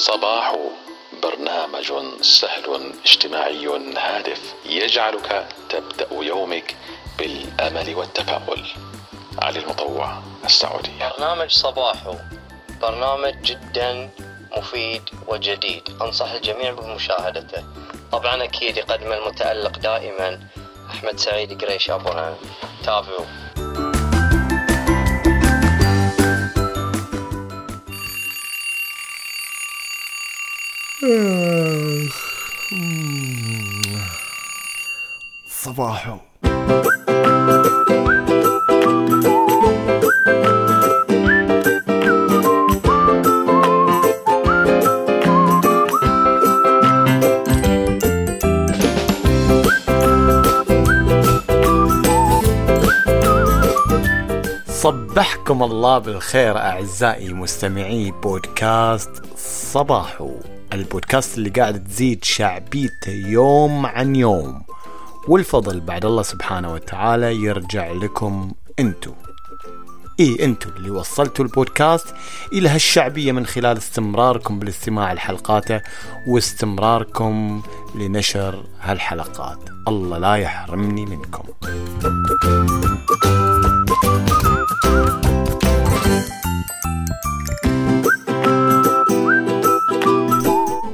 صباح برنامج سهل اجتماعي هادف يجعلك تبدأ يومك بالأمل والتفاؤل. علي المطوع السعودية. برنامج صباحو برنامج جدا مفيد وجديد. أنصح الجميع بمشاهدته. طبعا أكيد يقدم المتألق دائما. أحمد سعيد قريش أبوها تابعوا صباحو. صبحكم الله بالخير أعزائي مستمعي بودكاست صباحو. البودكاست اللي قاعد تزيد شعبيته يوم عن يوم. والفضل بعد الله سبحانه وتعالى يرجع لكم انتو. إي انتو اللي وصلتوا البودكاست إلى هالشعبية من خلال استمراركم بالاستماع لحلقاته واستمراركم لنشر هالحلقات. الله لا يحرمني منكم.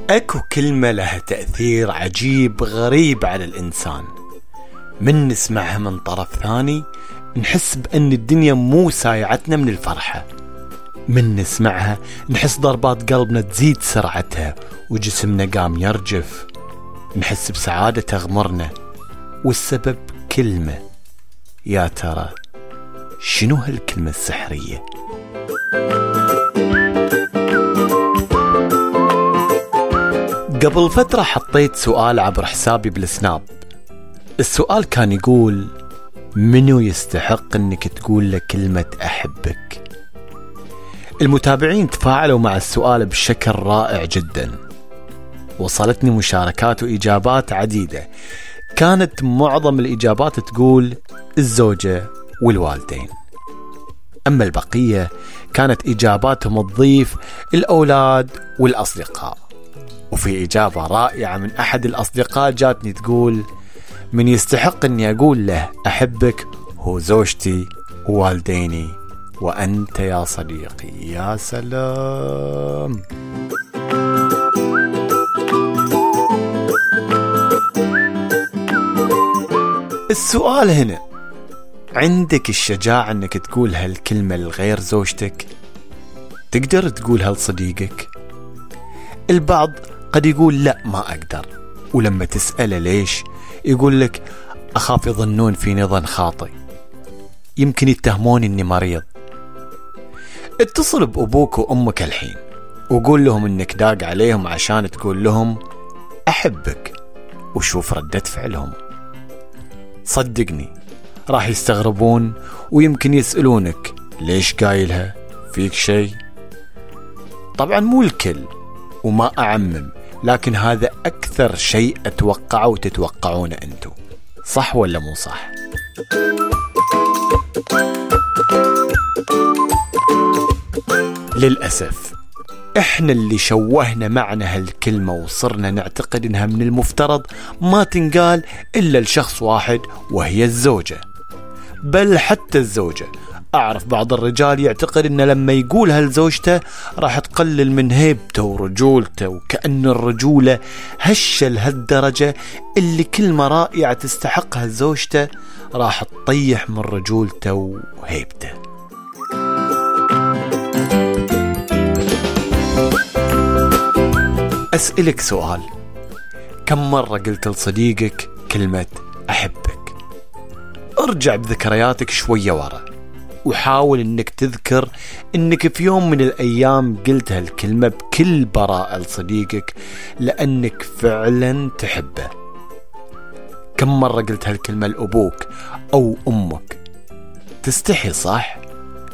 أكو كلمة لها تأثير عجيب غريب على الإنسان. من نسمعها من طرف ثاني نحس بأن الدنيا مو سايعتنا من الفرحة. من نسمعها نحس ضربات قلبنا تزيد سرعتها وجسمنا قام يرجف. نحس بسعادة تغمرنا والسبب كلمة. يا ترى شنو هالكلمة السحرية؟ قبل فترة حطيت سؤال عبر حسابي بالسناب. السؤال كان يقول منو يستحق إنك تقول له كلمة أحبك؟ المتابعين تفاعلوا مع السؤال بشكل رائع جدا. وصلتني مشاركات وإجابات عديدة. كانت معظم الإجابات تقول الزوجة والوالدين. أما البقية كانت إجاباتهم تضيف الأولاد والأصدقاء. وفي إجابة رائعة من أحد الأصدقاء جاتني تقول من يستحق أني أقول له أحبك هو زوجتي ووالديني وأنت يا صديقي يا سلام. السؤال هنا عندك الشجاعة أنك تقول هالكلمة لغير زوجتك؟ تقدر تقولها لصديقك البعض قد يقول لا ما أقدر. ولما تسأله ليش يقول لك أخاف يظنون فيني ظن خاطئ. يمكن يتهمون إني مريض. اتصل بأبوك وأمك الحين وقول لهم إنك داق عليهم عشان تقول لهم أحبك وشوف ردة فعلهم. صدقني راح يستغربون ويمكن يسألونك ليش قايلها؟ فيك شيء طبعا مو الكل وما أعمم. لكن هذا أكثر شيء أتوقعه وتتوقعونه أنتم صح ولا مو صح؟ للأسف إحنا اللي شوهنا معنى هالكلمة وصرنا نعتقد إنها من المفترض ما تنقال إلا لشخص واحد وهي الزوجة بل حتى الزوجة أعرف بعض الرجال يعتقد أنه لما يقولها لزوجته راح تقلل من هيبته ورجولته وكأن الرجولة هشة لهالدرجة اللي كلمة رائعة تستحقها زوجته راح تطيح من رجولته وهيبته. أسألك سؤال. كم مرة قلت لصديقك كلمة أحبك؟ أرجع بذكرياتك شوية ورا. وحاول إنك تذكر إنك في يوم من الأيام قلت هالكلمة بكل براءة لصديقك لأنك فعلا تحبه. كم مرة قلت هالكلمة لأبوك أو أمك؟ تستحي صح؟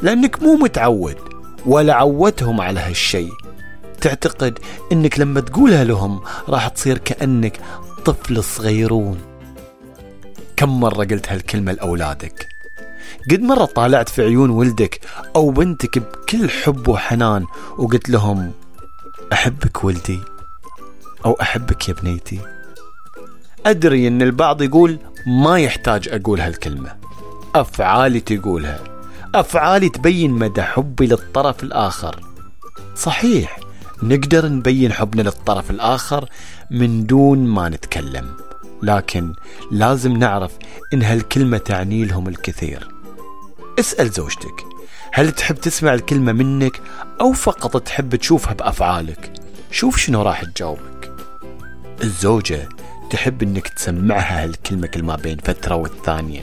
لأنك مو متعود ولا عودتهم على هالشي. تعتقد أنك لما تقولها لهم راح تصير كأنك طفل صغيرون. كم مرة قلت هالكلمة لأولادك؟ قد مرة طالعت في عيون ولدك أو بنتك بكل حب وحنان وقلت لهم أحبك ولدي أو أحبك يا بنيتي. أدري أن البعض يقول ما يحتاج أقول هالكلمة. أفعالي تقولها. أفعالي تبين مدى حبي للطرف الآخر. صحيح نقدر نبين حبنا للطرف الآخر من دون ما نتكلم لكن لازم نعرف إن هالكلمة تعني لهم الكثير. اسأل زوجتك. هل تحب تسمع الكلمة منك أو فقط تحب تشوفها بأفعالك؟ شوف شنو راح تجاوبك. الزوجة تحب إنك تسمعها هالكلمة كل ما بين فترة والثانية.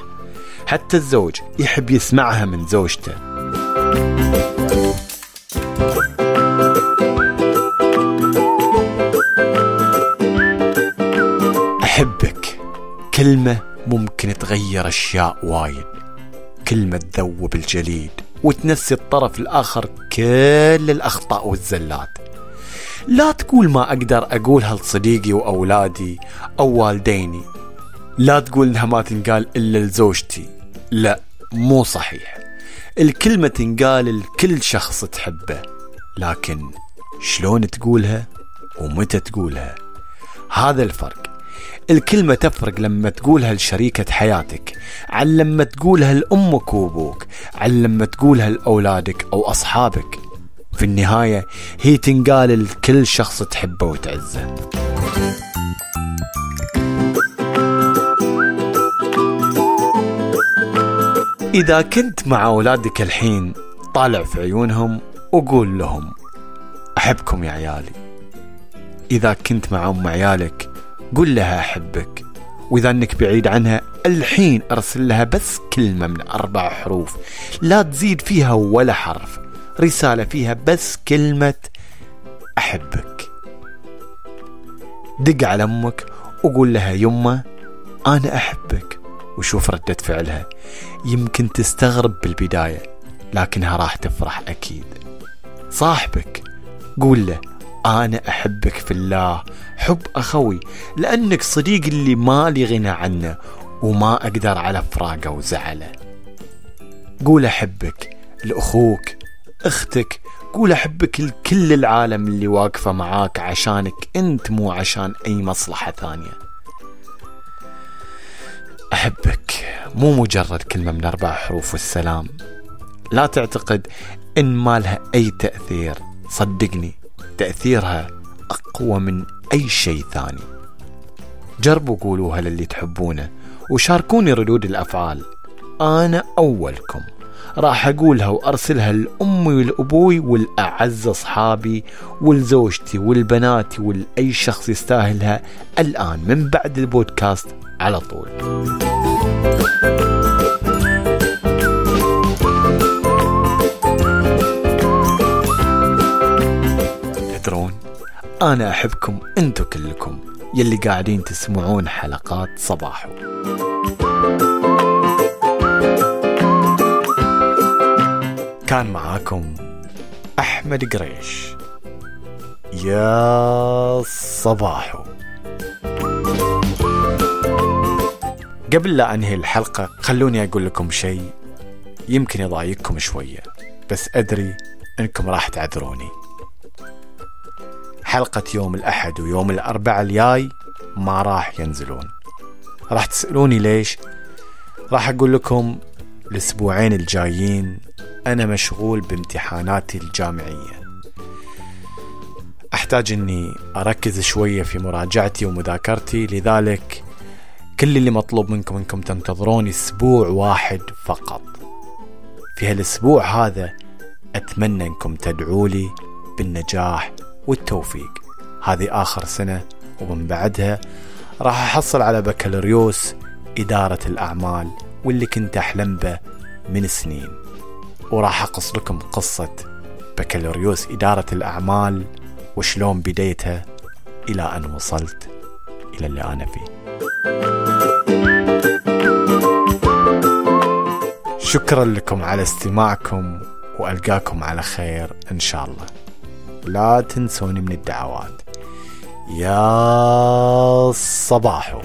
حتى الزوج يحب يسمعها من زوجته. أحبك. كلمة ممكن تغير أشياء وايد. كلمة تذوب الجليد وتنسي الطرف الآخر كل الأخطاء والزلات. لا تقول ما أقدر أقولها لصديقي وأولادي أو والديني. لا تقول إنها ما تنقال إلا لزوجتي. لا مو صحيح. الكلمة تنقال لكل شخص تحبه لكن شلون تقولها ومتى تقولها؟ هذا الفرق. الكلمة تفرق لما تقولها لشريكة حياتك عن لما تقولها لأمك وأبوك عن لما تقولها لأولادك أو أصحابك. في النهاية هي تنقال لكل شخص تحبه وتعزه. إذا كنت مع أولادك الحين طالع في عيونهم وقول لهم أحبكم يا عيالي. إذا كنت مع أم عيالك قل لها أحبك. وإذا أنك بعيد عنها الحين أرسل لها بس كلمة من أربع حروف. لا تزيد فيها ولا حرف. رسالة فيها بس كلمة أحبك. دق على أمك وقول لها يمه أنا أحبك. وشوف ردة فعلها. يمكن تستغرب بالبداية لكنها راح تفرح أكيد. صاحبك قول له أنا أحبك في الله. حب أخوي لأنك صديق اللي ما لي غنى عنه وما أقدر على فراقه وزعله. قول أحبك لأخوك أختك قول أحبك لكل العالم اللي واقفة معاك عشانك أنت مو عشان أي مصلحة ثانية. أحبك مو مجرد كلمة من أربع حروف والسلام. لا تعتقد إن ما لها أي تأثير. صدقني تأثيرها أقوى من أي شيء ثاني. جربوا قولوها للي تحبونه وشاركوني ردود الأفعال. أنا أولكم. راح أقولها وأرسلها لأمي ولأبوي والأعز أصحابي ولزوجتي والبناتي ولأي شخص يستاهلها الآن من بعد البودكاست على طول. تدرون أنا أحبكم أنتو كلكم. يلي قاعدين تسمعون حلقات صباحو. كان معاكم أحمد قريش. يا صباحو. قبل لا أنهي الحلقة خلوني أقول لكم شيء يمكن يضايقكم شوية بس أدري أنكم راح تعذروني. حلقة يوم الأحد ويوم الأربعاء الجاي ما راح ينزلون. راح تسألوني ليش؟ راح أقول لكم الأسبوعين الجايين أنا مشغول بامتحاناتي الجامعية. أحتاج أني أركز شوية في مراجعتي ومذاكرتي لذلك كل اللي مطلوب منكم أنكم تنتظرون أسبوع واحد فقط. في هالأسبوع هذا أتمنى أنكم تدعوا لي بالنجاح والتوفيق. هذه آخر سنة ومن بعدها راح أحصل على بكالوريوس إدارة الأعمال واللي كنت أحلم به من سنين. وراح أقص لكم قصة بكالوريوس إدارة الأعمال وشلون بديتها إلى أن وصلت إلى اللي أنا فيه. شكرا لكم على استماعكم وألقاكم على خير إن شاء الله. لا تنسوني من الدعوات. يا صباحو.